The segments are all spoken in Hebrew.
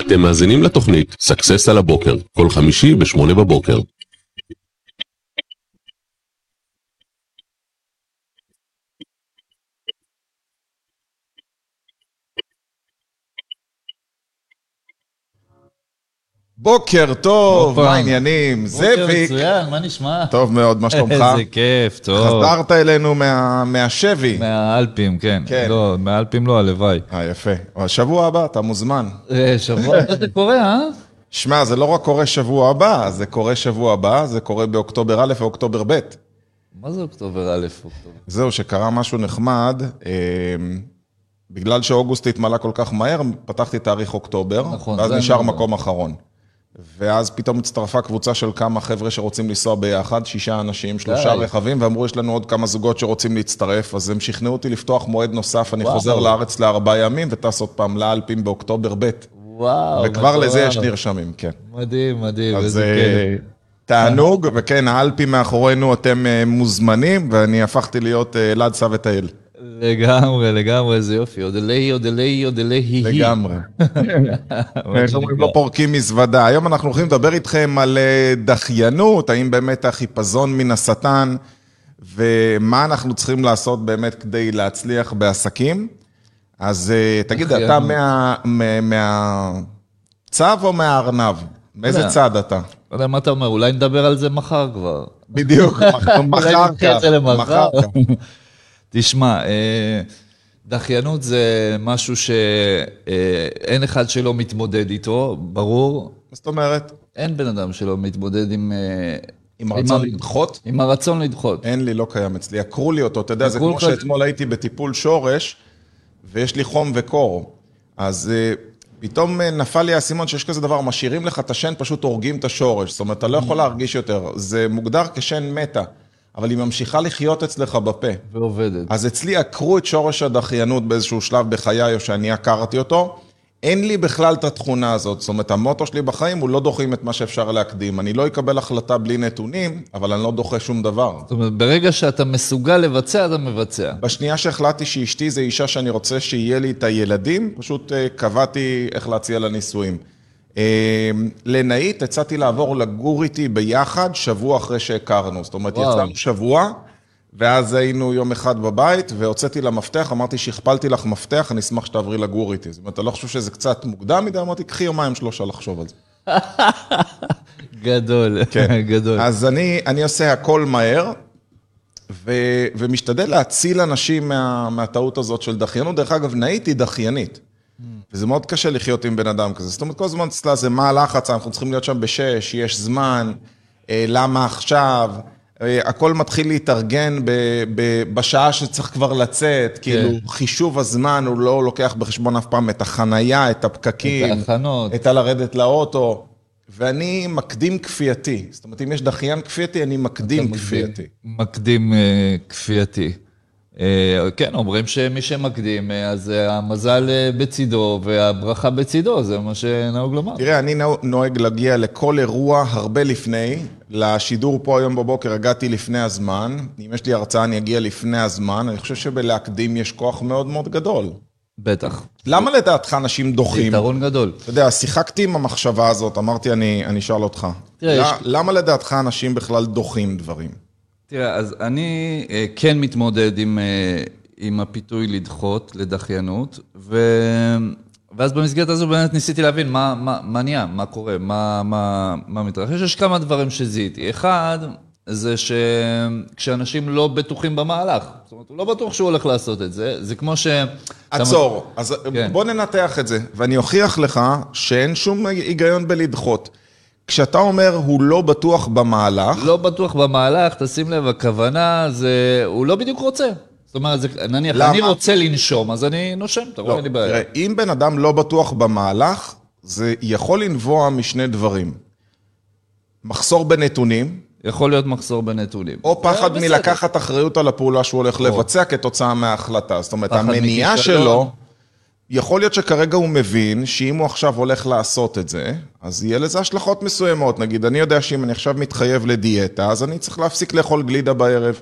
אתם מאזינים לתוכנית Success על הבוקר, כל חמישי בשמונה בבוקר. בוקר טוב. מה העניינים? בוקר זאביק. מצוין, מה נשמע? טוב מאוד, מה שלומך? איזה כיף, טוב. חזרת אלינו מה- מהשבי. מהאלפים, כן. כן. לא, מהאלפים לא, הלוואי. אה, יפה. השבוע הבא, אתה מוזמן. אה, שבוע זה קורה, אה? שמע, זה לא רק קורה שבוע הבא, זה קורה שבוע הבא, זה קורה באוקטובר א' ואוקטובר ב'. מה זה אוקטובר א', אוקטובר? זהו, שקרה משהו נחמד. אה, בגלל שאוגוסט התמלא כל כך מהר, פתחתי תאריך אוקטובר, נכון, ואז נשאר יודע. מקום אחרון. ואז פתאום הצטרפה קבוצה של כמה חבר'ה שרוצים לנסוע ביחד, שישה אנשים, שלושה די. רכבים, ואמרו, יש לנו עוד כמה זוגות שרוצים להצטרף, אז הם שכנעו אותי לפתוח מועד נוסף, אני וואו. חוזר לארץ לארבעה ימים, וטס עוד פעם לאלפים באוקטובר ב', וואו, וכבר לזה יש. נרשמים, כן. מדהים, מדהים, אז איזה אה, כיף. תענוג, וכן, האלפים מאחורינו, אתם אה, מוזמנים, ואני הפכתי להיות אה, אלעד סע וטייל. לגמרי, לגמרי, איזה יופי. עוד אלי, עוד אלי, עוד אלי, היא היא. לגמרי. איך אומרים, לא פורקים מזוודה. היום אנחנו הולכים לדבר איתכם על אה, דחיינות, האם באמת החיפזון מן השטן, ומה אנחנו צריכים לעשות באמת כדי להצליח בעסקים. אז אה, תגיד, אתה מהצב או מהארנב? מאיזה יודע. צד אתה? לא יודע מה אתה אומר, אולי נדבר על זה מחר כבר. בדיוק, מחר אולי נדחה כך. את זה למחר. תשמע, אה, דחיינות זה משהו שאין אחד שלא מתמודד איתו, ברור. מה זאת אומרת? אין בן אדם שלא מתמודד עם... אה, עם הרצון ה- לדחות? עם הרצון לדחות. אין לי, לא קיים אצלי. עקרו לי אותו, אתה יודע, זה כמו לך- שאתמול הייתי בטיפול שורש, ויש לי חום וקור. אז אה, פתאום אה, נפל לי האסימון שיש כזה דבר, משאירים לך את השן, פשוט הורגים את השורש. זאת אומרת, אתה לא יכול להרגיש יותר. זה מוגדר כשן מתה, אבל היא ממשיכה לחיות אצלך בפה. ועובדת. אז אצלי עקרו את שורש הדחיינות באיזשהו שלב בחיי, או שאני עקרתי אותו. אין לי בכלל את התכונה הזאת. זאת אומרת, המוטו שלי בחיים הוא לא דוחים את מה שאפשר להקדים. אני לא אקבל החלטה בלי נתונים, אבל אני לא דוחה שום דבר. זאת אומרת, ברגע שאתה מסוגל לבצע, אתה מבצע. בשנייה שהחלטתי שאשתי זה אישה שאני רוצה שיהיה לי את הילדים, פשוט אה, קבעתי איך להציע לה נישואים. אה, לנאית הצעתי לעבור לגור איתי ביחד שבוע אחרי שהכרנו. זאת אומרת, וואו. יצאנו שבוע, ואז היינו יום אחד בבית, והוצאתי לה מפתח, אמרתי שהכפלתי לך מפתח, אני אשמח שתעברי לגור איתי. זאת אומרת, אתה לא חושב שזה קצת מוקדם מדי? אמרתי, קחי יומיים שלושה לחשוב על זה. גדול, כן. גדול. אז אני, אני עושה הכל מהר, ו, ומשתדל להציל אנשים מה, מהטעות הזאת של דחיינות. דרך אגב, נאית היא דחיינית. וזה מאוד קשה לחיות עם בן אדם כזה. זאת אומרת, כל הזמן אצלה זה מה הלחץ, אנחנו צריכים להיות שם בשש, יש זמן, אה, למה עכשיו, אה, הכל מתחיל להתארגן ב, ב, בשעה שצריך כבר לצאת, כאילו חישוב הזמן, הוא לא לוקח בחשבון אף פעם את החנייה, את הפקקים, את ההכנות. את הלרדת לאוטו, ואני מקדים כפייתי. זאת אומרת, אם יש דחיין כפייתי, אני מקדים כפייתי. מקדים אה, כפייתי. אה, כן, אומרים שמי שמקדים, אה, אז אה, המזל בצידו והברכה בצידו, זה מה שנהוג לומר. תראה, אני נו- נוהג להגיע לכל אירוע הרבה לפני. לשידור פה היום בבוקר הגעתי לפני הזמן. אם יש לי הרצאה, אני אגיע לפני הזמן. אני חושב שבלהקדים יש כוח מאוד מאוד גדול. בטח. למה לדעתך אנשים דוחים? יתרון גדול. אתה יודע, שיחקתי עם המחשבה הזאת, אמרתי, אני, אני אשאל אותך. תראה, יש- למה לדעתך אנשים בכלל דוחים דברים? תראה, אז אני אה, כן מתמודד עם, אה, עם הפיתוי לדחות, לדחיינות, ו... ואז במסגרת הזו באמת ניסיתי להבין מה, מה, מה נהיה, מה קורה, מה, מה, מה מתרחש. יש כמה דברים שזיהיתי. אחד, זה שכשאנשים לא בטוחים במהלך, זאת אומרת, הוא לא בטוח שהוא הולך לעשות את זה, זה כמו ש... עצור. אז כן. בוא ננתח את זה, ואני אוכיח לך שאין שום היגיון בלדחות. כשאתה אומר, הוא לא בטוח במהלך, לא בטוח במהלך, תשים לב, הכוונה זה, הוא לא בדיוק רוצה. זאת אומרת, זה, נניח, למה? אני רוצה לנשום, אז אני נושם, אתה רואה, לא, אין לי בעיה. תראה, אם בן אדם לא בטוח במהלך, זה יכול לנבוע משני דברים. מחסור בנתונים, יכול להיות מחסור בנתונים. או פחד. מלקחת אחריות על הפעולה שהוא הולך לבצע כתוצאה מההחלטה. זאת אומרת, המניעה מכישלון. שלו, יכול להיות שכרגע הוא מבין שאם הוא עכשיו הולך לעשות את זה, אז יהיה לזה השלכות מסוימות. נגיד, אני יודע שאם אני עכשיו מתחייב לדיאטה, אז אני צריך להפסיק לאכול גלידה בערב.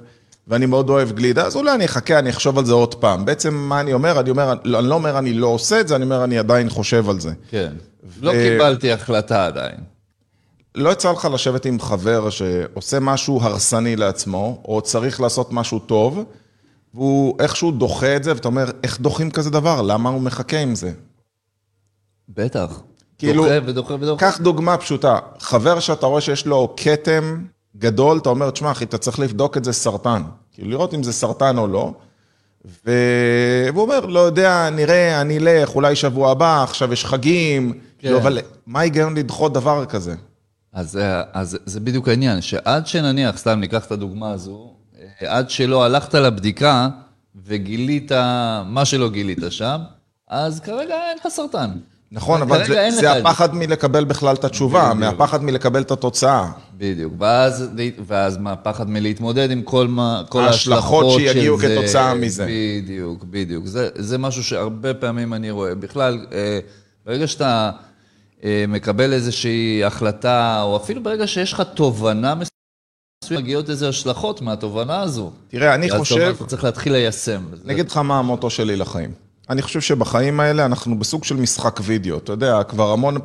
ואני מאוד אוהב גלידה, אז אולי אני אחכה, אני אחשוב על זה עוד פעם. בעצם מה אני אומר? אני אומר, אני לא אומר אני לא עושה את זה, אני אומר אני עדיין חושב על זה. כן. לא קיבלתי החלטה עדיין. לא יצא לך לשבת עם חבר שעושה משהו הרסני לעצמו, או צריך לעשות משהו טוב, והוא איכשהו דוחה את זה, ואתה אומר, איך דוחים כזה דבר? למה הוא מחכה עם זה? בטח. כאילו, דוחה ודוחה ודוחה. קח דוגמה פשוטה, חבר שאתה רואה שיש לו כתם גדול, אתה אומר, תשמע אחי, אתה צריך לבדוק את זה סרטן. כאילו, לראות אם זה סרטן או לא. ו... והוא אומר, לא יודע, נראה, אני אלך, אולי שבוע הבא, עכשיו יש חגים. כן. לא, אבל מה ההיגיון לדחות דבר כזה? אז, אה, אז זה בדיוק העניין, שעד שנניח, סתם ניקח את הדוגמה הזו, עד שלא הלכת לבדיקה וגילית מה שלא גילית שם, אז כרגע אין לך סרטן. נכון, אבל זה, זה. הפחד מלקבל בכלל את התשובה, בדיוק. מהפחד מלקבל את התוצאה. בדיוק, ואז, ואז מה, פחד מלהתמודד עם כל, מה, כל ההשלכות ההשלכות שיגיעו של זה. כתוצאה מזה. בדיוק, בדיוק. זה, זה משהו שהרבה פעמים אני רואה. בכלל, אה, ברגע שאתה אה, מקבל איזושהי החלטה, או אפילו ברגע שיש לך תובנה מסוימת, מגיעות איזה השלכות מהתובנה הזו. תראה, אני חושב, אתה צריך להתחיל ליישם. אני אגיד לך מה המוטו שלי לחיים. אני חושב שבחיים האלה אנחנו בסוג של משחק וידאו. אתה יודע, כבר המון,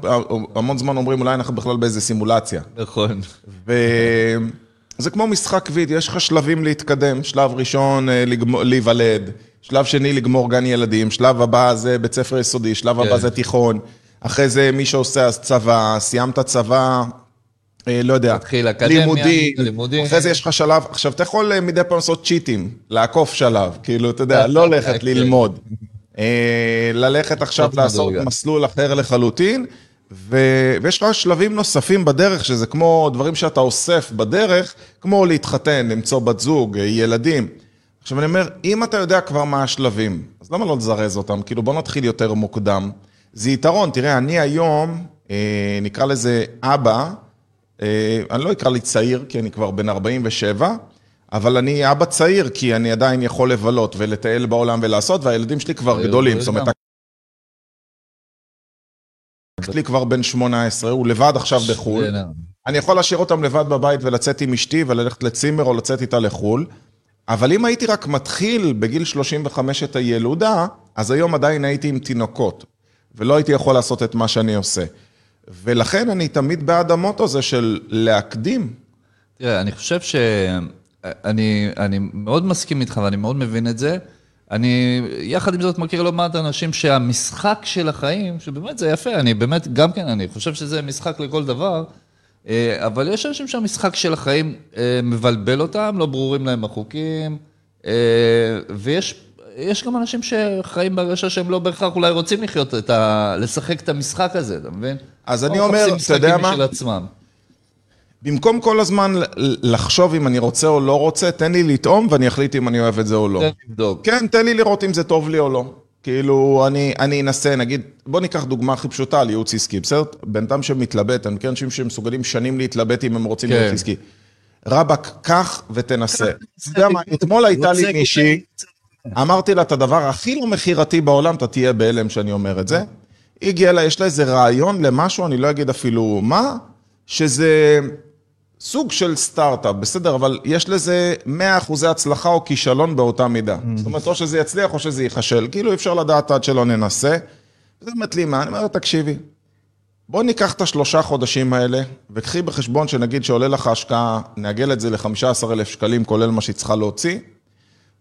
המון זמן אומרים, אולי אנחנו בכלל באיזה סימולציה. נכון. וזה כמו משחק וידאו, יש לך שלבים להתקדם. שלב ראשון, אה, להיוולד. שלב שני, לגמור גן ילדים. שלב הבא זה בית ספר יסודי. שלב הבא כן. זה תיכון. אחרי זה מי שעושה אז צבא, סיימת צבא, לא יודע, אקדמיה, לימודים. אחרי זה יש לך שלב, עכשיו אתה יכול אה, מדי פעם לעשות צ'יטים, לעקוף שלב, כאילו, אתה יודע, לא ללכת כן. ללמוד, אה, ללכת עכשיו לעשות לעשות. מסלול אחר לחלוטין, ו- ויש לך שלבים נוספים בדרך, שזה כמו דברים שאתה אוסף בדרך, כמו להתחתן, למצוא בת זוג, אה, ילדים. עכשיו אני אומר, אם אתה יודע כבר מה השלבים, אז למה לא לזרז אותם? כאילו בוא נתחיל יותר מוקדם. זה יתרון, תראה, אני היום, אה, נקרא לזה אבא, אה, אני לא אקרא לי צעיר, כי אני כבר בן 47, אבל אני אבא צעיר, כי אני עדיין יכול לבלות ולטייל בעולם ולעשות, והילדים שלי כבר צעיר גדולים. גדול זאת אומרת, שלי כבר בן 18, הוא לבד עכשיו בחו"ל. אני יכול להשאיר אותם לבד בבית ולצאת עם אשתי וללכת לצימר או לצאת איתה לחו"ל, אבל אם הייתי רק מתחיל בגיל 35 את הילודה, אז היום עדיין הייתי עם תינוקות, ולא הייתי יכול לעשות את מה שאני עושה. ולכן אני תמיד בעד המוטו הזה של להקדים. תראה, אני חושב ש... אני, אני מאוד מסכים איתך ואני מאוד מבין את זה. אני, יחד עם זאת, מכיר לא מעט אנשים שהמשחק של החיים, שבאמת זה יפה, אני באמת, גם כן, אני חושב שזה משחק לכל דבר, אה, אבל יש אנשים שהמשחק של החיים אה, מבלבל אותם, לא ברורים להם החוקים, אה, ויש יש גם אנשים שחיים בהרגשה שהם לא בהכרח אולי רוצים לחיות את ה... לשחק את המשחק הזה, אתה מבין? אז אני אומר, אתה יודע מה? במקום כל הזמן לחשוב אם אני רוצה או לא רוצה, תן לי לטעום ואני אחליט אם אני אוהב את זה או לא. תן לבדוק. כן, תן לי לראות אם זה טוב לי או לא. כאילו, אני, אני אנסה, נגיד, בוא ניקח דוגמה הכי פשוטה על ייעוץ עסקי, בסדר? בן אדם שמתלבט, אני מכיר אנשים שמסוגלים שנים להתלבט אם הם רוצים כן. ייעוץ עסקי. רבאק, קח ותנסה. אתה יודע מה, אתמול הייתה לי מישהי, אמרתי לה את הדבר הכי לא מכירתי בעולם, אתה תהיה בהלם שאני אומר את זה. היא הגיעה לה, יש לה איזה רעיון למשהו, אני לא אגיד אפילו מה, שזה סוג של סטארט-אפ, בסדר, אבל יש לזה 100 אחוזי הצלחה או כישלון באותה מידה. זאת אומרת, או שזה יצליח או שזה ייכשל. כאילו, אי אפשר לדעת עד שלא ננסה. זה באמת לי מה, אני אומר, תקשיבי, בוא ניקח את השלושה חודשים האלה, וקחי בחשבון שנגיד שעולה לך השקעה, נעגל את זה ל-15,000 שקלים, כולל מה שהיא צריכה להוציא.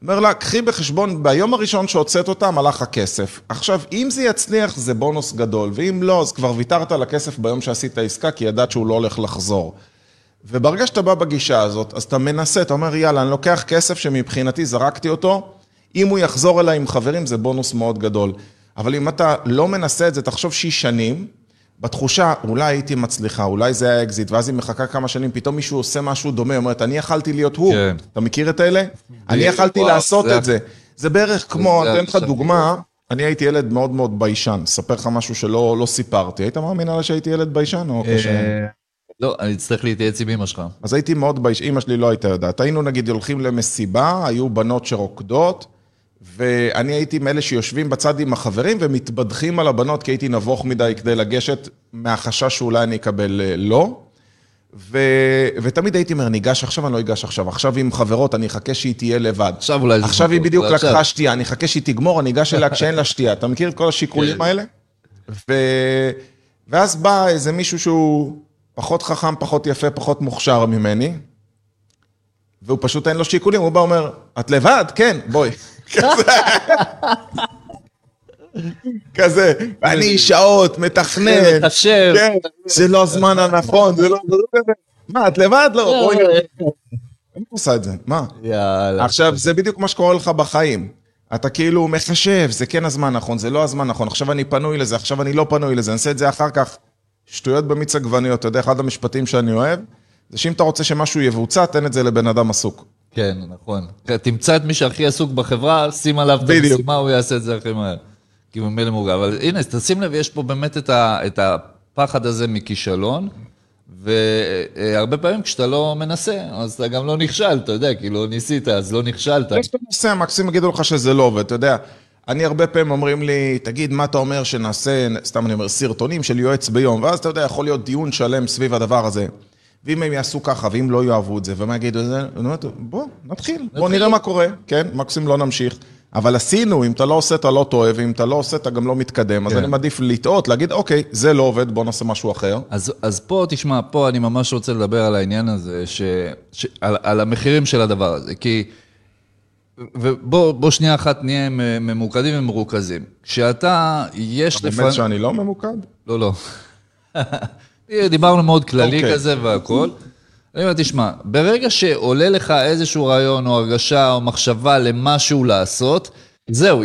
אומר לה, קחי בחשבון, ביום הראשון שהוצאת אותם, הלך הכסף. עכשיו, אם זה יצליח, זה בונוס גדול, ואם לא, אז כבר ויתרת על הכסף ביום שעשית עסקה, כי ידעת שהוא לא הולך לחזור. וברגע שאתה בא בגישה הזאת, אז אתה מנסה, אתה אומר, יאללה, אני לוקח כסף שמבחינתי זרקתי אותו, אם הוא יחזור אליי עם חברים, זה בונוס מאוד גדול. אבל אם אתה לא מנסה את זה, תחשוב שש שנים, בתחושה, אולי הייתי מצליחה, אולי זה היה אקזיט, ואז היא מחכה כמה שנים, פתאום מישהו עושה משהו דומה, אומרת, אני יכלתי להיות הוא. כן. אתה מכיר את אלה? אני יכלתי לעשות זה- את זה. זה בערך כמו, זה אני אתן לך. דוגמה, אני הייתי ילד מאוד מאוד ביישן, אספר לך משהו שלא לא סיפרתי. היית מאמין עליי שהייתי ילד ביישן או קשה? אה, לא, אני אצטרך להתייעץ עם אמא שלך. אז הייתי מאוד בייש, אימא שלי לא הייתה יודעת. היינו נגיד הולכים למסיבה, היו בנות שרוקדות, ואני הייתי מאלה שיושבים בצד עם החברים ומתבדחים על הבנות, כי הייתי נבוך מדי כדי לגשת מהחשש שאולי אני אקבל אה, לא. ו... ותמיד הייתי אומר, אני אגש עכשיו, אני לא אגש עכשיו. עכשיו עם חברות, אני אחכה שהיא תהיה לבד. עכשיו אולי עכשיו היא מקום, בדיוק אולי עכשיו. לקחה שתייה, אני אחכה שהיא תגמור, אני אגש אליה כשאין לה שתייה. אתה מכיר את כל השיקולים כן. האלה? ו... ואז בא איזה מישהו שהוא פחות חכם, פחות יפה, פחות מוכשר ממני, והוא פשוט אין לו שיקולים, הוא בא ואומר, את לבד? כן, בואי. כזה. אני שעות, מתכנן. מחשב. כן, זה לא הזמן הנכון, זה לא... לא. מה, את לבד? לא, בואי. אני עושה את זה, מה? יאללה. עכשיו, זה בדיוק מה שקורה לך בחיים. אתה כאילו מחשב, זה כן הזמן הנכון, זה לא הזמן הנכון, עכשיו אני פנוי לזה, עכשיו אני לא פנוי לזה, אני אעשה את זה אחר כך. שטויות במיץ עגבניות, אתה יודע, אחד המשפטים שאני אוהב, זה שאם אתה רוצה שמשהו יבוצע, תן את זה לבן אדם עסוק. כן, נכון. תמצא את מי שהכי עסוק בחברה, שים עליו את. המשימה, הוא יעשה את זה הכי מהר. כי ממילא מורגל. אבל הנה, תשים לב, יש פה באמת את, ה, את הפחד הזה מכישלון, והרבה פעמים כשאתה לא מנסה, אז אתה גם לא נכשל, אתה יודע, כי לא ניסית, אז לא נכשלת. יש את הנושא, מקסימום יגידו לך שזה לא עובד, אתה יודע. אני הרבה פעמים אומרים לי, תגיד, מה אתה אומר שנעשה, סתם אני אומר, סרטונים של יועץ ביום, ואז אתה יודע, יכול להיות דיון שלם סביב הדבר הזה. ואם הם יעשו ככה, ואם לא יאהבו את זה, ומה יגידו את זה, אני אומר, בוא, נתחיל, בוא נראה מה קורה, כן, מקסימום לא נמשיך. אבל עשינו, אם אתה לא עושה, אתה לא טועה, ואם אתה לא עושה, אתה גם לא מתקדם. אז כן. אני מעדיף לטעות, להגיד, אוקיי, זה לא עובד, בוא נעשה משהו אחר. אז, אז פה, תשמע, פה אני ממש רוצה לדבר על העניין הזה, ש, ש, על, על המחירים של הדבר הזה, כי... ובוא בוא שנייה אחת נהיה ממוקדים ומרוכזים. כשאתה, יש באמת שאני לא ממוקד? לא, לא. דיברנו מאוד כללי אוקיי. כזה והכול. אני אומר, תשמע, ברגע שעולה לך איזשהו רעיון או הרגשה או מחשבה למשהו לעשות, זהו,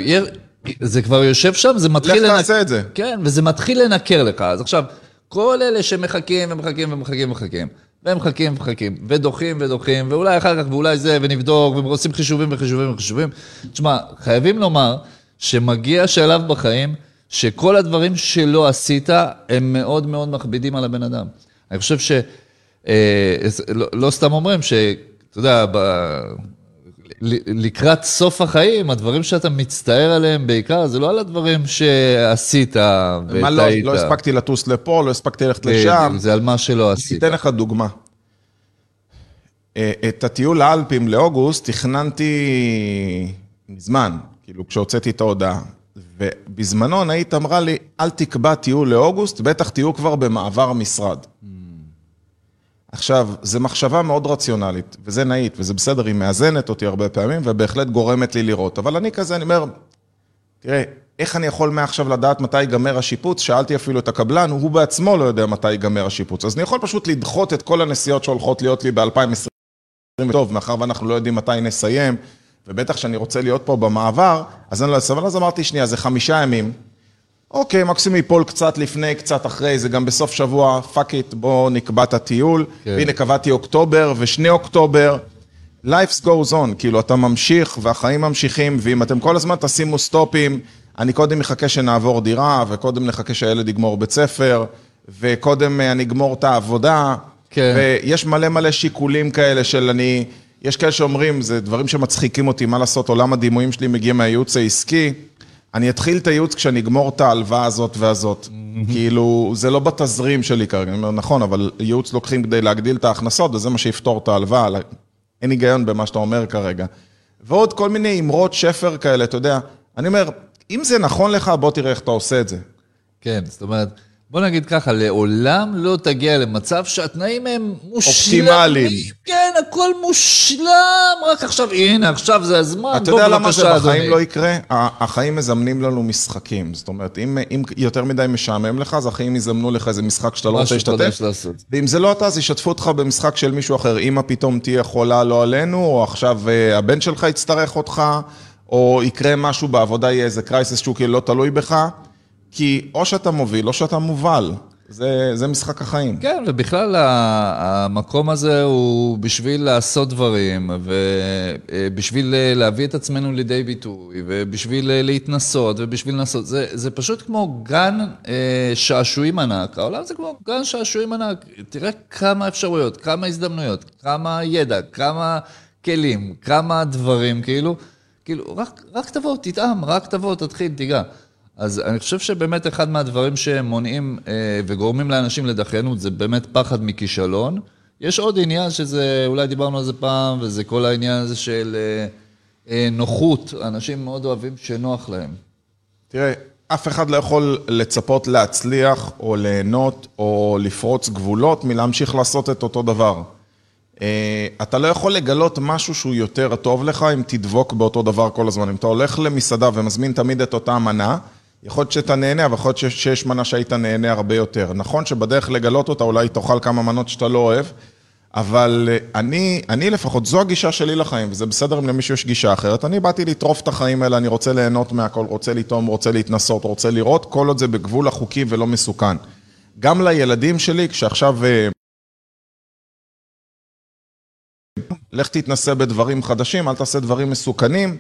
זה כבר יושב שם, זה מתחיל... לך לנק- תעשה את זה. כן, וזה מתחיל לנקר לך. אז עכשיו, כל אלה שמחכים ומחכים ומחכים ומחכים, והם מחכים ומחכים, ודוחים ודוחים, ואולי אחר כך, ואולי זה, ונבדוק, ועושים חישובים וחישובים וחישובים. תשמע, חייבים לומר שמגיע שלב בחיים שכל הדברים שלא עשית, הם מאוד מאוד מכבידים על הבן אדם. אני חושב ש... אה, לא, לא סתם אומרים ש... אתה יודע, ב... לקראת סוף החיים, הדברים שאתה מצטער עליהם בעיקר, זה לא על הדברים שעשית וטעית. מה לא, לא הספקתי לטוס לפה, לא הספקתי ללכת לשם. זה על מה שלא עשית. אתן לך דוגמה. אה, את הטיול לאלפים לאוגוסט תכננתי מזמן, כאילו כשהוצאתי את ההודעה. ובזמנו נאית אמרה לי, אל תקבע טיול לאוגוסט, בטח תהיו כבר במעבר המשרד. עכשיו, זו מחשבה מאוד רציונלית, וזה נאית, וזה בסדר, היא מאזנת אותי הרבה פעמים, ובהחלט גורמת לי לראות. אבל אני כזה, אני אומר, תראה, איך אני יכול מעכשיו לדעת מתי ייגמר השיפוץ? שאלתי אפילו את הקבלן, הוא בעצמו לא יודע מתי ייגמר השיפוץ. אז אני יכול פשוט לדחות את כל הנסיעות שהולכות להיות לי ב-2020. טוב, מאחר ואנחנו לא יודעים מתי נסיים, ובטח שאני רוצה להיות פה במעבר, אז אני לא אבל אז אמרתי, שנייה, זה חמישה ימים. אוקיי, מקסימום ייפול קצת לפני, קצת אחרי, זה גם בסוף שבוע, fuck it, בואו נקבע את הטיול. כן. והנה, קבעתי אוקטובר ושני אוקטובר. Life goes on, כאילו, אתה ממשיך והחיים ממשיכים, ואם אתם כל הזמן תשימו סטופים, אני קודם מחכה שנעבור דירה, וקודם נחכה שהילד יגמור בית ספר, וקודם אה, אני אגמור את העבודה. כן. ויש מלא מלא שיקולים כאלה של אני... יש כאלה שאומרים, זה דברים שמצחיקים אותי, מה לעשות, עולם הדימויים שלי מגיע מהייעוץ העסקי. אני אתחיל את הייעוץ כשאני אגמור את ההלוואה הזאת והזאת. כאילו, זה לא בתזרים שלי כרגע. אני אומר, נכון, אבל ייעוץ לוקחים כדי להגדיל את ההכנסות, וזה מה שיפתור את ההלוואה. אין היגיון במה שאתה אומר כרגע. ועוד כל מיני אמרות שפר כאלה, אתה יודע. אני אומר, אם זה נכון לך, בוא תראה איך אתה עושה את זה. כן, זאת אומרת, בוא נגיד ככה, לעולם לא תגיע למצב שהתנאים הם מושלמים. אופטימליים. כן, הכל מושלם, רק עכשיו, הנה, עכשיו זה הזמן. אתה בוא, יודע למה זה בבקשה, בחיים אדוני. לא יקרה? החיים מזמנים לנו משחקים. זאת אומרת, אם, אם יותר מדי משעמם לך, אז החיים יזמנו לך איזה משחק שאתה לא רוצה להשתתף. ואם זה לא אתה, אז ישתפו אותך במשחק של מישהו אחר. אמא פתאום תהיה חולה לא עלינו, או עכשיו אה, הבן שלך יצטרך אותך, או יקרה משהו בעבודה, יהיה איזה קרייסס שהוא כאילו לא תלוי בך. כי או שאתה מוביל, או שאתה מובל. זה, זה משחק החיים. כן, ובכלל המקום הזה הוא בשביל לעשות דברים, ובשביל להביא את עצמנו לידי ביטוי, ובשביל להתנסות, ובשביל לנסות. זה, זה פשוט כמו גן אה, שעשועים ענק. העולם זה כמו גן שעשועים ענק. תראה כמה אפשרויות, כמה הזדמנויות, כמה ידע, כמה כלים, כמה דברים, כאילו, כאילו, רק, רק תבוא, תטעם, רק תבוא, תתחיל, תיגע. אז אני חושב שבאמת אחד מהדברים שמונעים אה, וגורמים לאנשים לדחיינות זה באמת פחד מכישלון, יש עוד עניין שזה, אולי דיברנו על זה פעם, וזה כל העניין הזה של אה, אה, נוחות. אנשים מאוד אוהבים שנוח להם. תראה, אף אחד לא יכול לצפות להצליח, או ליהנות, או לפרוץ גבולות מלהמשיך לעשות את אותו דבר. אה, אתה לא יכול לגלות משהו שהוא יותר טוב לך אם תדבוק באותו דבר כל הזמן. אם אתה הולך למסעדה ומזמין תמיד את אותה מנה, יכול להיות שאתה נהנה, אבל יכול להיות שיש- מנה שהיית נהנה הרבה יותר. נכון שבדרך לגלות אותה אולי תאכל כמה מנות שאתה לא אוהב, אבל אה, אני, אני לפחות, זו הגישה שלי לחיים, וזה בסדר אם למישהו יש גישה אחרת. אני באתי לטרוף את החיים האלה, אני רוצה ליהנות מהכל, רוצה לטעום, רוצה להתנסות, רוצה לראות, כל עוד זה בגבול החוקי ולא מסוכן. גם לילדים שלי, כשעכשיו... אה, לך תתנסה בדברים חדשים, אל תעשה דברים מסוכנים,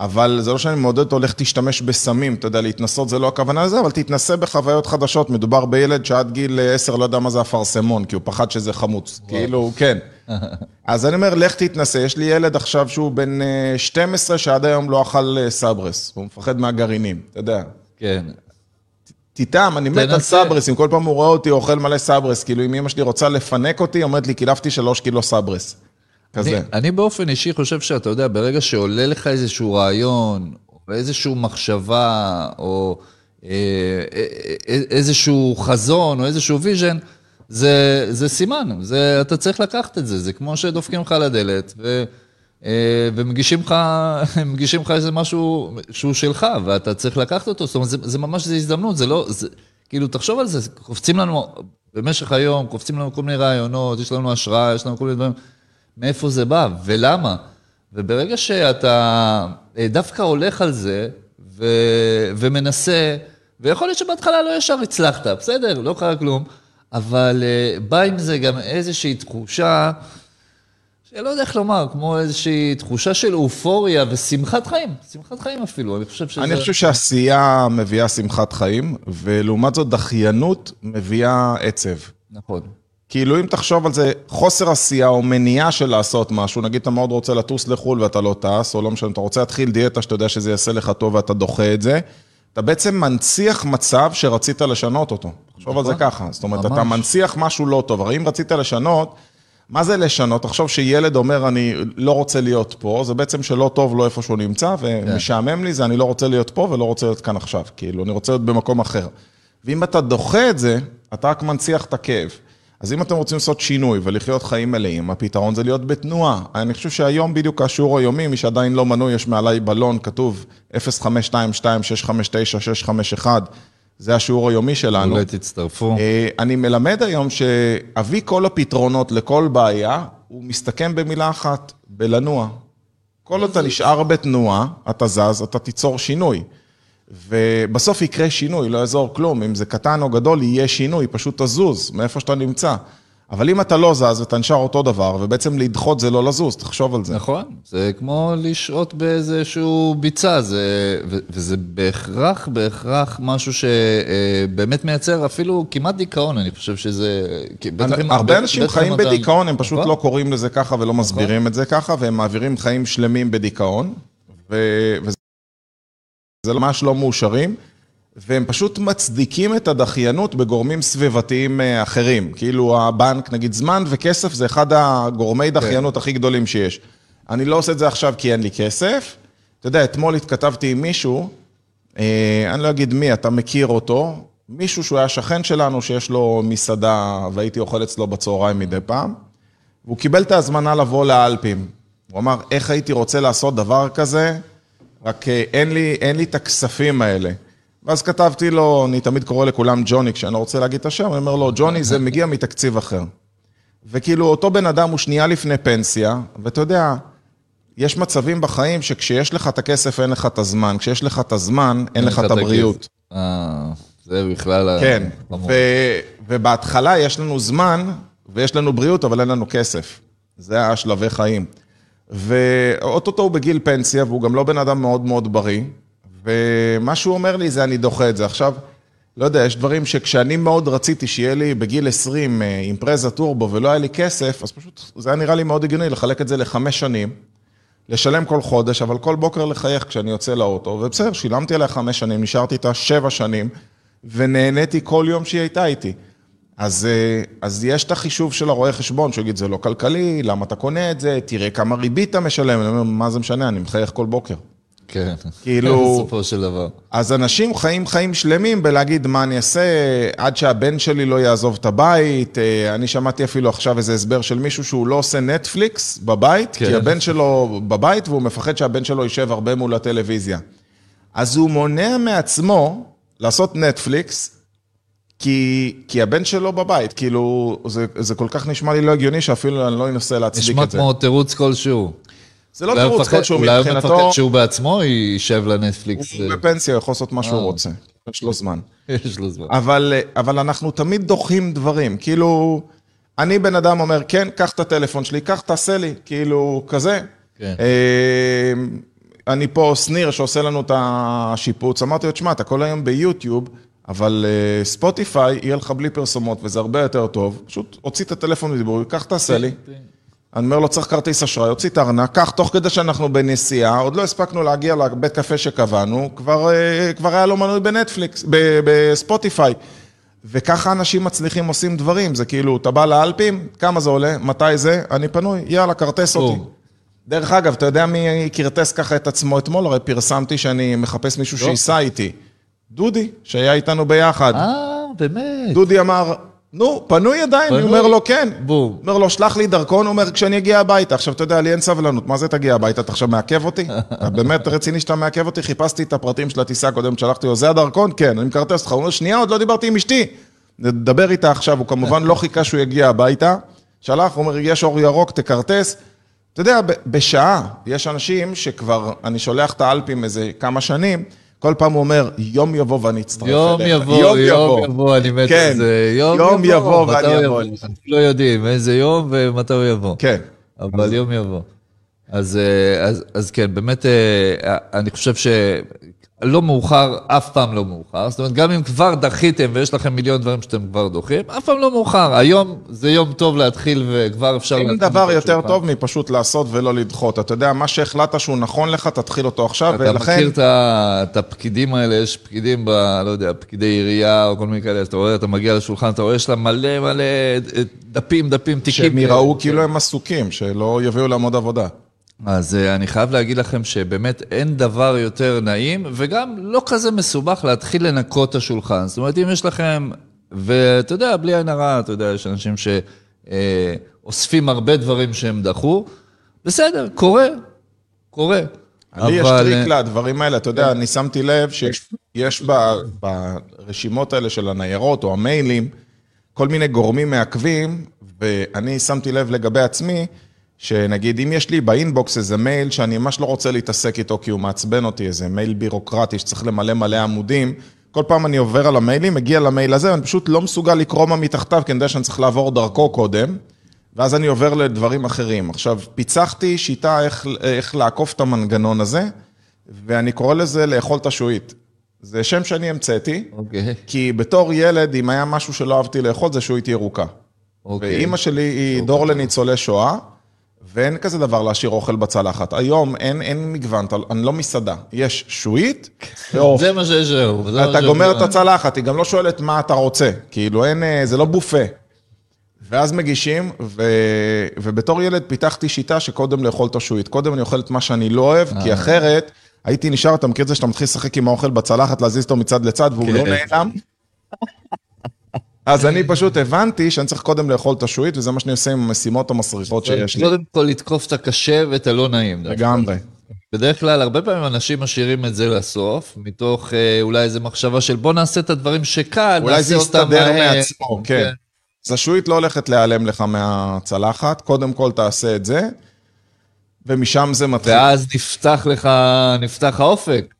אבל זה לא שאני מעודד אותו, לך תשתמש בסמים, אתה יודע, להתנסות זה לא הכוונה לזה, אבל תתנסה בחוויות חדשות. מדובר בילד שעד גיל 10 לא יודע מה זה אפרסמון, כי הוא פחד שזה חמוץ. כאילו, כן. אז אני אומר, לך תתנסה. יש לי ילד עכשיו שהוא בן אה, 12, שעד היום לא אכל אה, סברס. הוא מפחד מהגרעינים, אתה יודע. כן. תטעם, אני מת על. סברס, אם כל פעם הוא רואה אותי אוכל מלא סברס, כאילו אם אמא שלי רוצה לפנק אותי, אומרת לי, קילפתי שלוש קילו סברס. כזה. אני, אני באופן אישי חושב שאתה יודע, ברגע שעולה לך איזשהו רעיון, או איזושהי מחשבה, או אה, אה, אה, איזשהו חזון, או איזשהו vision, זה, זה סימן, זה, אתה צריך לקחת את זה, זה כמו שדופקים לך על הדלת, ו, אה, ומגישים לך, מגישים לך איזה משהו שהוא שלך, ואתה צריך לקחת אותו, זאת אומרת, זה, זה ממש, זה הזדמנות, זה לא, זה, כאילו, תחשוב על זה, קופצים לנו, במשך היום, קופצים לנו כל מיני רעיונות, יש לנו השראה, יש לנו כל מיני דברים. מאיפה זה בא ולמה. וברגע שאתה אה, דווקא הולך על זה ו... ומנסה, ויכול להיות שבהתחלה לא ישר הצלחת, בסדר, לא קרה כלום, אבל אה, בא עם זה גם איזושהי תחושה, שלא יודע איך לומר, כמו איזושהי תחושה של אופוריה ושמחת חיים, שמחת חיים אפילו, אני חושב שזה... אני חושב שעשייה מביאה שמחת חיים, ולעומת זאת דחיינות מביאה עצב. נכון. כאילו אם תחשוב על זה, חוסר עשייה או מניעה של לעשות משהו, נגיד אתה מאוד רוצה לטוס לחו"ל ואתה לא טס, או לא משנה, אתה רוצה להתחיל דיאטה שאתה יודע שזה יעשה לך טוב ואתה דוחה את זה, אתה בעצם מנציח מצב שרצית לשנות אותו. תחשוב על זה ככה, זאת אומרת, אתה נכון. ממש. מנציח משהו לא טוב, הרי אם רצית לשנות, מה זה לשנות? תחשוב שילד אומר, אני לא רוצה להיות פה, זה בעצם שלא טוב לו איפה שהוא נמצא, ומשעמם לי זה, אני לא רוצה להיות פה ולא רוצה להיות כאן עכשיו, כאילו, אני רוצה להיות במקום אחר. ואם אתה דוחה את זה, אתה רק מנציח את הכאב. אז אם אתם רוצים לעשות שינוי ולחיות חיים מלאים, הפתרון זה להיות בתנועה. אני חושב שהיום בדיוק השיעור היומי, מי שעדיין לא מנוי, יש מעליי בלון, כתוב 0522-659-651, זה השיעור היומי שלנו. אולי תצטרפו. אה, אני מלמד היום שאבי כל הפתרונות לכל בעיה, הוא מסתכם במילה אחת, בלנוע. כל עוד אתה נשאר בתנועה, אתה זז, אתה תיצור שינוי. ובסוף יקרה שינוי, לא יעזור כלום. אם זה קטן או גדול, יהיה שינוי, פשוט תזוז מאיפה שאתה נמצא. אבל אם אתה לא זז ואתה נשאר אותו דבר, ובעצם לדחות זה לא לזוז, תחשוב על זה. נכון, זה כמו לשהות באיזשהו ביצה, זה, ו- וזה בהכרח, בהכרח משהו שבאמת מייצר אפילו כמעט דיכאון, אני חושב שזה... אם- הרבה אנשים בטח חיים אתה- בדיכאון, הם פשוט נכון? לא קוראים לזה ככה ולא מסבירים את זה ככה, והם מעבירים חיים שלמים בדיכאון, ו- וזה ממש לא מאושרים, והם פשוט מצדיקים את הדחיינות בגורמים סביבתיים אה, אחרים. כאילו הבנק, נגיד זמן וכסף זה אחד הגורמי דחיינות הכי גדולים שיש. אני לא עושה את זה עכשיו כי אין לי כסף. אתה יודע, אתמול התכתבתי עם מישהו, אה, אני לא אגיד מי, אתה מכיר אותו, מישהו שהוא היה שכן שלנו, שיש לו מסעדה, והייתי אוכל אצלו בצהריים מדי פעם, והוא קיבל את ההזמנה לבוא לאלפים. הוא אמר, איך הייתי רוצה לעשות דבר כזה, רק אה, אין לי, אין לי את הכספים האלה. ואז כתבתי לו, אני תמיד קורא לכולם ג'וני, כשאני לא רוצה להגיד את השם, אני אומר לו, ג'וני, זה מגיע מתקציב אחר. וכאילו, אותו בן אדם הוא שנייה לפני פנסיה, ואתה יודע, יש מצבים בחיים שכשיש לך את הכסף, אין לך את הזמן. כשיש לך את הזמן, אין לך את הבריאות. אה, זה בכלל... כן. ו- ובהתחלה יש לנו זמן ויש לנו בריאות, אבל אין לנו כסף. זה השלבי חיים. ואו-טו-טו הוא בגיל פנסיה, והוא גם לא בן אדם מאוד מאוד בריא, ומה שהוא אומר לי זה, אני דוחה את זה. עכשיו, לא יודע, יש דברים שכשאני מאוד רציתי שיהיה לי בגיל 20 אה, אימפרזה טורבו ולא היה לי כסף, אז פשוט זה היה נראה לי מאוד הגיוני לחלק את זה לחמש שנים. לשלם כל חודש, אבל כל בוקר לחייך כשאני יוצא לאוטו, ובסדר, שילמתי עליה חמש שנים, נשארתי איתה שבע שנים, ונהניתי כל יום שהיא הייתה איתי. אז, אה, אז יש את החישוב של הרואה חשבון, שהוא יגיד, זה לא כלכלי, למה אתה קונה את זה, תראה כמה ריבית אתה משלם. אני אומר, מה זה משנה, אני מחייך כל בוקר. כן. כאילו- בסופו של דבר. אז אנשים חיים חיים שלמים בלהגיד מה אני אעשה עד שהבן שלי לא יעזוב את הבית. אה, אני שמעתי אפילו עכשיו איזה הסבר של מישהו שהוא לא עושה נטפליקס בבית, כן. כי הבן שלו בבית והוא מפחד שהבן שלו יישב הרבה מול הטלוויזיה. אז הוא מונע מעצמו לעשות נטפליקס, כי, כי הבן שלו בבית. כאילו, זה, זה כל כך נשמע לי לא הגיוני שאפילו אני לא אנסה להצדיק נשמע את זה. כמו תירוץ כלשהו. זה לא תירוץ כלשהו אולי הוא מבחינתו. מפחד שהוא בעצמו יישב לנטפליקס. הוא בפנסיה, הוא יכול לעשות מה שהוא אה. רוצה. יש לו זמן. יש לו זמן. אבל, אבל אנחנו תמיד דוחים דברים, כאילו, אני בן אדם אומר, כן, קח את הטלפון שלי, קח, תעשה לי, כאילו, כזה. כן. אה, אני פה, שניר, שעושה לנו את השיפוץ, אמרתי לו, תשמע, אתה כל היום ביוטיוב, אבל אה, ספוטיפיי יהיה לך בלי פרסומות, וזה הרבה יותר טוב. פשוט הוציא את הטלפון ודיבור, קח, תעשה לי. אני אומר לו, צריך כרטיס אשראי, הוציא את הארנק, קח, תוך כדי שאנחנו בנסיעה, עוד לא הספקנו להגיע לבית קפה שקבענו, כבר, אה, כבר היה לו מנוי בנטפליקס, בספוטיפיי. וככה אנשים מצליחים עושים דברים, זה כאילו, אתה בא לאלפים, כמה זה עולה, מתי זה, אני פנוי, יאללה, כרטס אותי. דרך אגב, אתה יודע מי כרטס ככה את עצמו אתמול? הרי פרסמתי שאני מחפש מישהו. שייסע איתי. דודי, שהיה איתנו ביחד. אה, באמת. דודי אמר, נו, פנוי עדיין? אני פנוי. אומר לו, כן. בום. אומר לו, שלח לי דרכון, הוא אומר, כשאני אגיע הביתה. עכשיו, אתה יודע, לי אין סבלנות, מה זה תגיע הביתה? אתה עכשיו מעכב אותי? אתה באמת רציני שאתה מעכב אותי? חיפשתי את הפרטים של הטיסה הקודמת, שלחתי לו, זה הדרכון? כן, אני מקרטס אותך. הוא אומר, שנייה, עוד לא דיברתי עם אשתי. נדבר איתה עכשיו, הוא כמובן לא חיכה שהוא יגיע הביתה. שלח, הוא אומר, יש אור ירוק, תכרטס. אתה יודע, בשעה, יש אנשים שכבר, אני שולח את האלפים איזה כמה שנים, כל פעם הוא אומר, יום יבוא ואני אצטרף יום אליך." יבוא, יום יבוא, אני מת כן. על זה. יום יבוא מתי ואני אבוא. אנחנו לא יודעים איזה יום ומתי הוא יבוא. כן. אבל יום יבוא. אז, אה, אז, אז כן, באמת, אה, אני חושב שלא מאוחר, אף פעם לא מאוחר. זאת אומרת, גם אם כבר דחיתם ויש לכם מיליון דברים שאתם כבר דוחים, אף פעם לא מאוחר. היום זה יום טוב להתחיל וכבר אפשר... אין דבר יותר פעם. טוב מפשוט לעשות ולא לדחות. אתה יודע, מה שהחלטת שהוא נכון לך, תתחיל אותו עכשיו, אתה ולכן... מכיר את ה- את הפקידים האלה, יש פקידים ב... לא יודע, פקידי עירייה או כל מיני כאלה, אתה רואה, אתה מגיע לשולחן, אתה רואה, יש לה מלא מלא דפים, דפים, תיקים. שהם. יראו כאילו הם עסוקים, שלא יביאו להם עוד עבודה. אז אה, אני חייב להגיד לכם שבאמת אין דבר יותר נעים, וגם לא כזה מסובך להתחיל לנקות את השולחן. זאת אומרת, אם יש לכם, ואתה יודע, בלי עין הרע, אתה יודע, יש אנשים שאוספים הרבה דברים שהם דחו, בסדר, קורה, קורה. לי יש טריק אה, לדברים האלה, אתה יודע, אני שמתי לב שיש יש ב- ברשימות האלה של הניירות או המיילים, כל מיני גורמים מעכבים, ואני שמתי לב לגבי עצמי, שנגיד, אם יש לי ב inbox איזה מייל שאני ממש לא רוצה להתעסק איתו כי הוא מעצבן אותי, איזה מייל בירוקרטי שצריך למלא מלא עמודים, כל פעם אני עובר על המיילים, מגיע למייל הזה, ואני פשוט לא מסוגל לקרוא מה מתחתיו, כי אני יודע שאני צריך לעבור דרכו קודם, ואז אני עובר לדברים אחרים. עכשיו, פיצחתי שיטה איך, איך לעקוף את המנגנון הזה, ואני קורא לזה לאכול את השעועית. זה שם שאני המצאתי, אוקיי, כי בתור ילד, אם היה משהו שלא אהבתי לאכול, זה שעועית ירוקה. אוקיי. ואימא שלי היא דור לניצולי שואה, ואין כזה דבר להשאיר אוכל בצלחת. היום אין, אין מגוון, אתה- אני לא מסעדה. יש שועית ועוף. זה מה שיש היום. אתה גומר. את הצלחת, היא גם לא שואלת מה אתה רוצה. כאילו אין, אה, זה לא בופה. ואז מגישים, ו... ובתור ילד פיתחתי שיטה שקודם לאכול את השועית. קודם אני אוכל את מה שאני לא אוהב, כי אחרת הייתי נשאר, אתה מכיר את זה שאתה מתחיל לשחק עם האוכל בצלחת, להזיז אותו מצד לצד, והוא לא כן. נעלם? אז אני פשוט הבנתי שאני צריך קודם לאכול את השועית, וזה מה שאני עושה עם המשימות המסריחות שיש לי. קודם כל לתקוף את הקשה ואת הלא נעים. לגמרי. בדרך כלל, הרבה פעמים אנשים משאירים את זה לסוף, מתוך אה, אולי איזו מחשבה של בוא נעשה את הדברים שקל, אולי זה יסתדר. מעצמו, כן. אז השועית לא הולכת להיעלם לך מהצלחת, קודם כל תעשה את זה, ומשם זה מתחיל. ואז נפתח לך, נפתח האופק.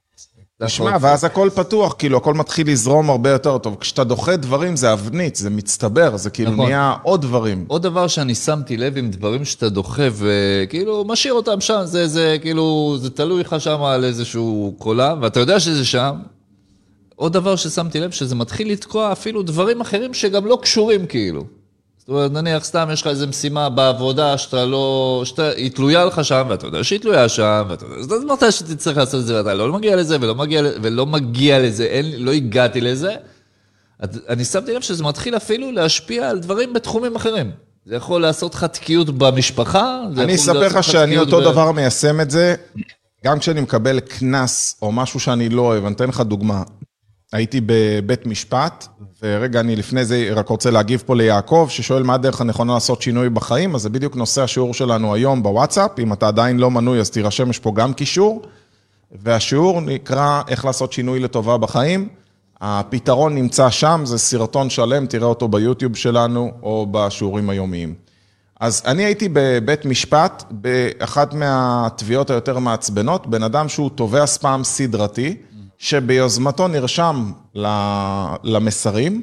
תשמע, ואז הכל פתוח, כאילו, הכל מתחיל לזרום הרבה יותר טוב. כשאתה דוחה דברים, זה אבנית, זה מצטבר, זה כאילו נכון. נהיה עוד דברים. עוד דבר שאני שמתי לב עם דברים שאתה דוחה וכאילו משאיר אותם שם, זה, זה כאילו, זה תלוי לך שם על איזשהו קולם, ואתה יודע שזה שם. עוד דבר ששמתי לב, שזה מתחיל לתקוע אפילו דברים אחרים שגם לא קשורים כאילו. זאת אומרת, נניח סתם יש לך איזו משימה בעבודה שאתה לא, שאתה, היא תלויה לך שם, ואתה יודע שהיא תלויה שם, ואתה יודע, אז מתי שתצטרך לעשות את זה, ואתה לא מגיע לזה ולא מגיע, ולא מגיע לזה, אין, לא הגעתי לזה, את- אני שמתי לב שזה מתחיל אפילו להשפיע על דברים בתחומים אחרים. זה יכול לעשות לך תקיעות במשפחה, אני אספר לך שאני אותו ב- דבר מיישם את זה, גם כשאני מקבל קנס או משהו שאני לא אוהב, אני אתן לך דוגמה. הייתי בבית משפט, ורגע, אני לפני זה רק רוצה להגיב פה ליעקב, ששואל מה הדרך הנכונה לעשות שינוי בחיים, אז זה בדיוק נושא השיעור שלנו היום בוואטסאפ, אם אתה עדיין לא מנוי אז תירשם, יש פה גם קישור, והשיעור נקרא איך לעשות שינוי לטובה בחיים. הפתרון נמצא שם, זה סרטון שלם, תראה אותו ביוטיוב שלנו או בשיעורים היומיים. אז אני הייתי בבית משפט באחת מהתביעות היותר מעצבנות, בן אדם שהוא תובע ספאם סדרתי, שביוזמתו נרשם למסרים,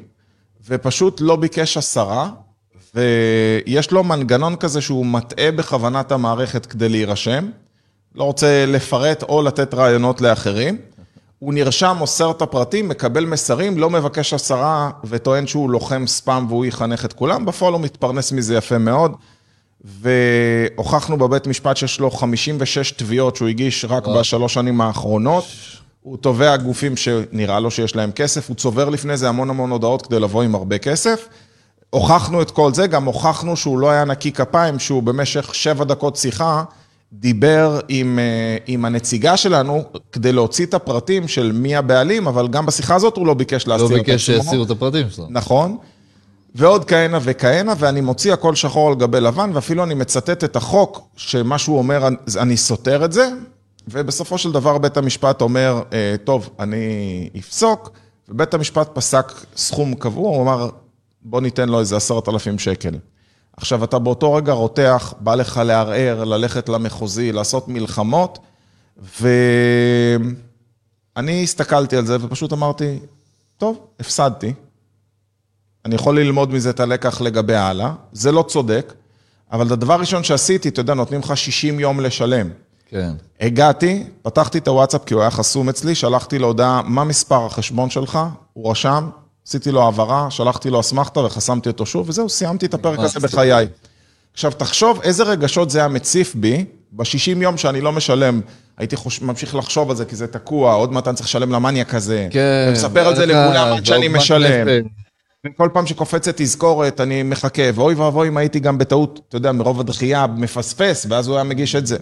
ופשוט לא ביקש הסרה, ויש לו מנגנון כזה שהוא מטעה בכוונת המערכת כדי להירשם. לא רוצה לפרט או לתת רעיונות לאחרים. הוא נרשם, מוסר את הפרטים, מקבל מסרים, לא מבקש הסרה וטוען שהוא לוחם ספאם והוא יחנך את כולם. בפועל הוא מתפרנס מזה יפה מאוד. והוכחנו בבית משפט שיש לו 56 תביעות שהוא הגיש רק בשלוש שנים האחרונות. הוא תובע גופים שנראה לו שיש להם כסף, הוא צובר לפני זה המון המון הודעות כדי לבוא עם הרבה כסף. הוכחנו את כל זה, גם הוכחנו שהוא לא היה נקי כפיים, שהוא במשך שבע דקות שיחה דיבר עם, אה, עם הנציגה שלנו כדי להוציא את הפרטים של מי הבעלים, אבל גם בשיחה הזאת הוא לא ביקש לא להסתיר את ביקש עצמו. שיסירו את הפרטים שלו. נכון. ועוד כהנה וכהנה, ואני מוציא הכל שחור על גבי לבן, ואפילו אני מצטט את החוק, שמה שהוא אומר, אני סותר את זה, ובסופו של דבר בית המשפט אומר, "אה, טוב, אני אפסוק, ובית המשפט פסק סכום קבוע, הוא אמר, בוא ניתן לו איזה עשרת אלפים שקל. עכשיו, אתה באותו רגע רותח, בא לך לערער, ללכת למחוזי, לעשות מלחמות, ואני הסתכלתי על זה ופשוט אמרתי, טוב, הפסדתי. אני יכול ללמוד מזה את הלקח לגבי הלאה, זה לא צודק, אבל הדבר הראשון שעשיתי, אתה יודע, נותנים לך 60 יום לשלם. כן. הגעתי, פתחתי את הוואטסאפ כי הוא היה חסום אצלי, שלחתי לו הודעה, מה מספר החשבון שלך? הוא רשם, עשיתי לו העברה, שלחתי לו אסמכתה וחסמתי אותו שוב, וזהו, סיימתי את הפרק הזה בחיי. עכשיו, תחשוב איזה רגשות זה היה מציף בי, ב-60 יום שאני לא משלם, הייתי חוש... ממשיך לחשוב על זה, כי זה תקוע, עוד מעט אני צריך לשלם למניאק הזה. כן. ומספר על זה לכולם עד שאני משלם. וכל פעם שקופצת תזכורת, אני מחכה, ואוי ואבוי אם הייתי גם בטעות, אתה יודע, מרוב הדחייה, מפספס, ואז הוא היה מגיש את זה.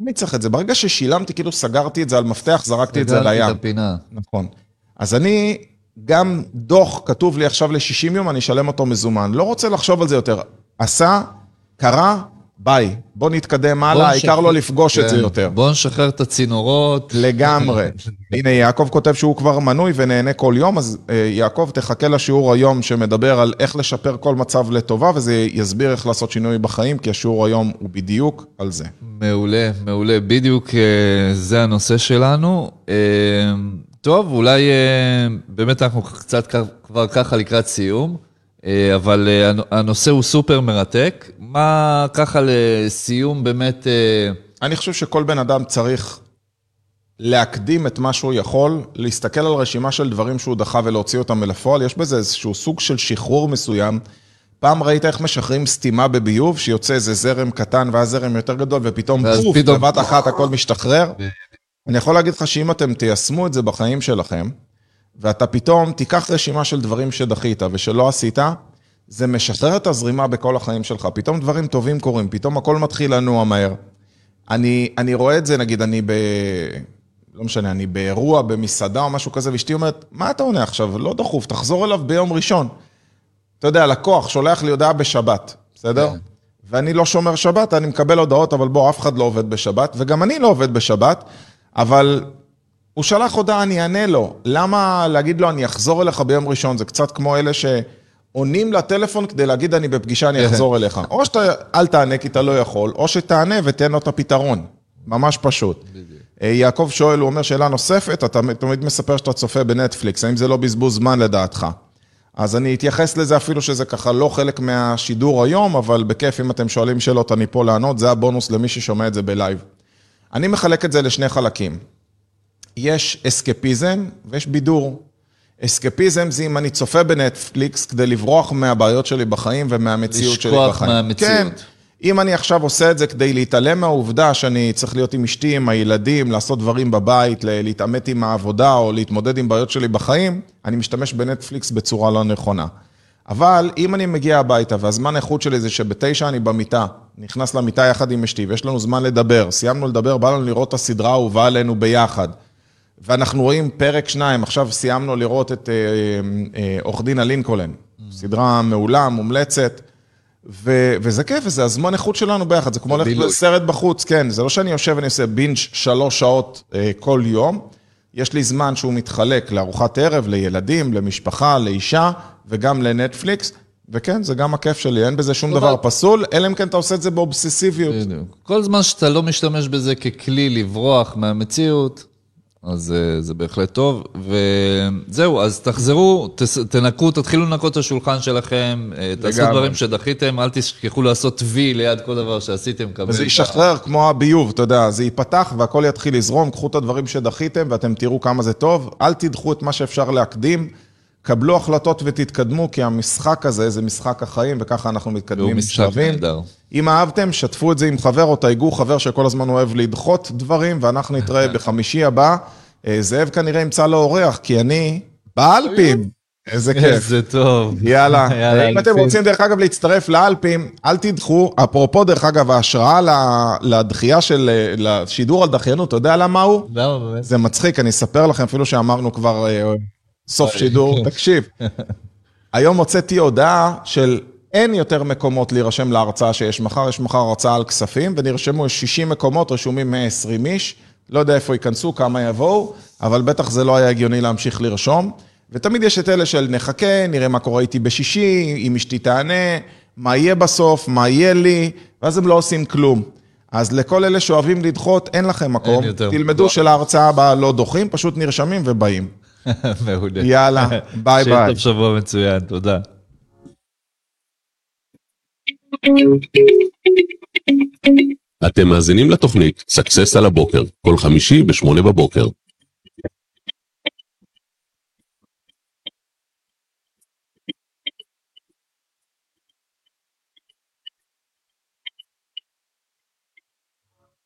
מי צריך את זה? ברגע ששילמתי, כאילו סגרתי את זה על מפתח, זרקתי את זה סגרתי לים. את הפינה. נכון. אז אני, גם דוח כתוב לי עכשיו ל-60 יום, אני אשלם אותו מזומן. לא רוצה לחשוב על זה יותר. עשה, קרה, ביי. בוא נתקדם הלאה, העיקר לא לפגוש את זה כן. יותר. בוא נשחרר את הצינורות. לגמרי. הנה, יעקב כותב שהוא כבר מנוי ונהנה כל יום, אז אה, יעקב, תחכה לשיעור היום שמדבר על איך לשפר כל מצב לטובה, וזה יסביר איך לעשות שינוי בחיים, כי השיעור היום הוא בדיוק על זה. מעולה, מעולה. בדיוק אה, זה הנושא שלנו. אה, טוב, אולי באמת אנחנו קצת כבר ככה לקראת סיום, אבל אה, הנ- הנושא הוא סופר מרתק. מה ככה לסיום באמת... אה, אני חושב שכל בן אדם צריך להקדים את מה שהוא יכול, להסתכל על רשימה של דברים שהוא דחה ולהוציא אותם אל הפועל. יש בזה איזשהו סוג של שחרור מסוים. פעם ראית איך משחררים סתימה בביוב, שיוצא איזה זרם קטן ואז זרם יותר גדול, ופתאום פוף, בבת אחת הכל משתחרר. אני יכול להגיד לך שאם אתם תיישמו את זה בחיים שלכם, ואתה פתאום תיקח רשימה של דברים שדחית ושלא עשית, זה משחרר את הזרימה בכל החיים שלך. פתאום דברים טובים קורים, פתאום הכל מתחיל לנוע מהר. אני, אני רואה את זה, נגיד, אני ב... לא משנה, אני באירוע, במסעדה או משהו כזה, ואשתי אומרת, מה אתה עונה עכשיו? לא דחוף, תחזור אליו ביום ראשון. אתה יודע, לקוח שולח לי הודעה בשבת, בסדר? כן. ואני לא שומר שבת, אני מקבל הודעות, אבל בוא, אף אחד לא עובד בשבת, וגם אני לא עובד בשבת, אבל הוא שלח הודעה, אני אענה לו. למה להגיד לו, אני אחזור אליך ביום ראשון? זה קצת כמו אלה שעונים לטלפון כדי להגיד, אני בפגישה, אני. אחזור אליך. או שאתה, אל תענה כי אתה לא יכול, או שתענה ותן לו את הפתרון. ממש פשוט. אה, יעקב שואל, הוא אומר שאלה נוספת, אתה תמיד מספר שאתה צופה בנטפליקס, האם זה לא בזבוז זמן לדעתך? אז אני אתייחס לזה אפילו שזה ככה לא חלק מהשידור היום, אבל בכיף, אם אתם שואלים שאלות, אני פה לענות, זה הבונוס למי ששומע את זה בלייב. אני מחלק את זה לשני חלקים. יש אסקפיזם ויש בידור. אסקפיזם זה אם אני צופה בנטפליקס כדי לברוח מהבעיות שלי בחיים ומהמציאות שלי לשכוח בחיים. מהמציאות. כן. אם אני עכשיו עושה את זה כדי להתעלם מהעובדה שאני צריך להיות עם אשתי, עם הילדים, לעשות דברים בבית, להתעמת עם העבודה או להתמודד עם בעיות שלי בחיים, אני משתמש בנטפליקס בצורה לא נכונה. אבל אם אני מגיע הביתה והזמן איכות שלי זה שבתשע אני במיטה, נכנס למיטה יחד עם אשתי ויש לנו זמן לדבר, סיימנו לדבר, בא לנו לראות את הסדרה האהובה עלינו ביחד. ואנחנו רואים פרק שניים, עכשיו סיימנו לראות את אה, אה, עורך דין הלינקולן, סדרה מעולה, מומלצת, ו, וזה כיף, וזה הזמן איכות שלנו ביחד, זה כמו ללכת לסרט בחוץ, כן, זה לא שאני יושב ואני עושה בינג' שלוש שעות אה, כל יום, יש לי זמן שהוא מתחלק לארוחת ערב, לילדים, למשפחה, לאישה, וגם לנטפליקס. וכן, זה גם הכיף שלי, אין בזה שום דבר פסול, אלא אם כן אתה עושה את זה באובססיביות. כל זמן שאתה לא משתמש בזה ככלי לברוח מהמציאות, אז uh, זה בהחלט טוב. וזהו, אז תחזרו, תס, תנקו, תתחילו לנקות את השולחן שלכם, uh, תעשו דברים שדחיתם, אל תשכחו לעשות וי ליד כל דבר שעשיתם. וזה ישחרר כמו הביוב, אתה יודע, זה ייפתח והכל יתחיל לזרום, קחו את הדברים שדחיתם ואתם תראו כמה זה טוב, אל תדחו את מה שאפשר להקדים. קבלו החלטות ותתקדמו, כי המשחק הזה זה משחק החיים, וככה אנחנו מתקדמים בשלבים. אם אהבתם, שתפו את זה עם חבר או תייגו חבר שכל הזמן אוהב לדחות דברים, ואנחנו נתראה בחמישי הבא. אה, זאב כנראה ימצא לו אורח, כי אני באלפים. איזה כיף. איזה טוב. יאללה. אם אתם רוצים, דרך אגב, להצטרף לאלפים, אל תדחו. אפרופו, דרך אגב, ההשראה לדחייה של, לשידור על דחיינות, אתה יודע למה הוא? למה באמת? זה מצחיק, אני אספר לכם, אפילו שאמרנו כבר אה, סוף שידור, תקשיב. היום הוצאתי הודעה של אין יותר מקומות להירשם להרצאה שיש מחר, יש מחר הרצאה על כספים, ונרשמו 60 מקומות, רשומים 120 איש, לא יודע איפה ייכנסו, כמה יבואו, אבל בטח זה לא היה הגיוני להמשיך לרשום. ותמיד יש את אלה של נחכה, נראה מה קורה איתי בשישי, אם אשתי תענה, מה יהיה בסוף, מה יהיה לי, ואז הם לא עושים כלום. אז לכל אלה שאוהבים לדחות, אין לכם מקום. אין תלמדו שלהרצאה הבאה לא דוחים, פשוט נרשמים ובאים. מעולה. יאללה, ביי ביי. שיהיה טוב שבוע מצוין, תודה. אתם מאזינים לתוכנית Success על הבוקר, כל חמישי בשמונה בבוקר.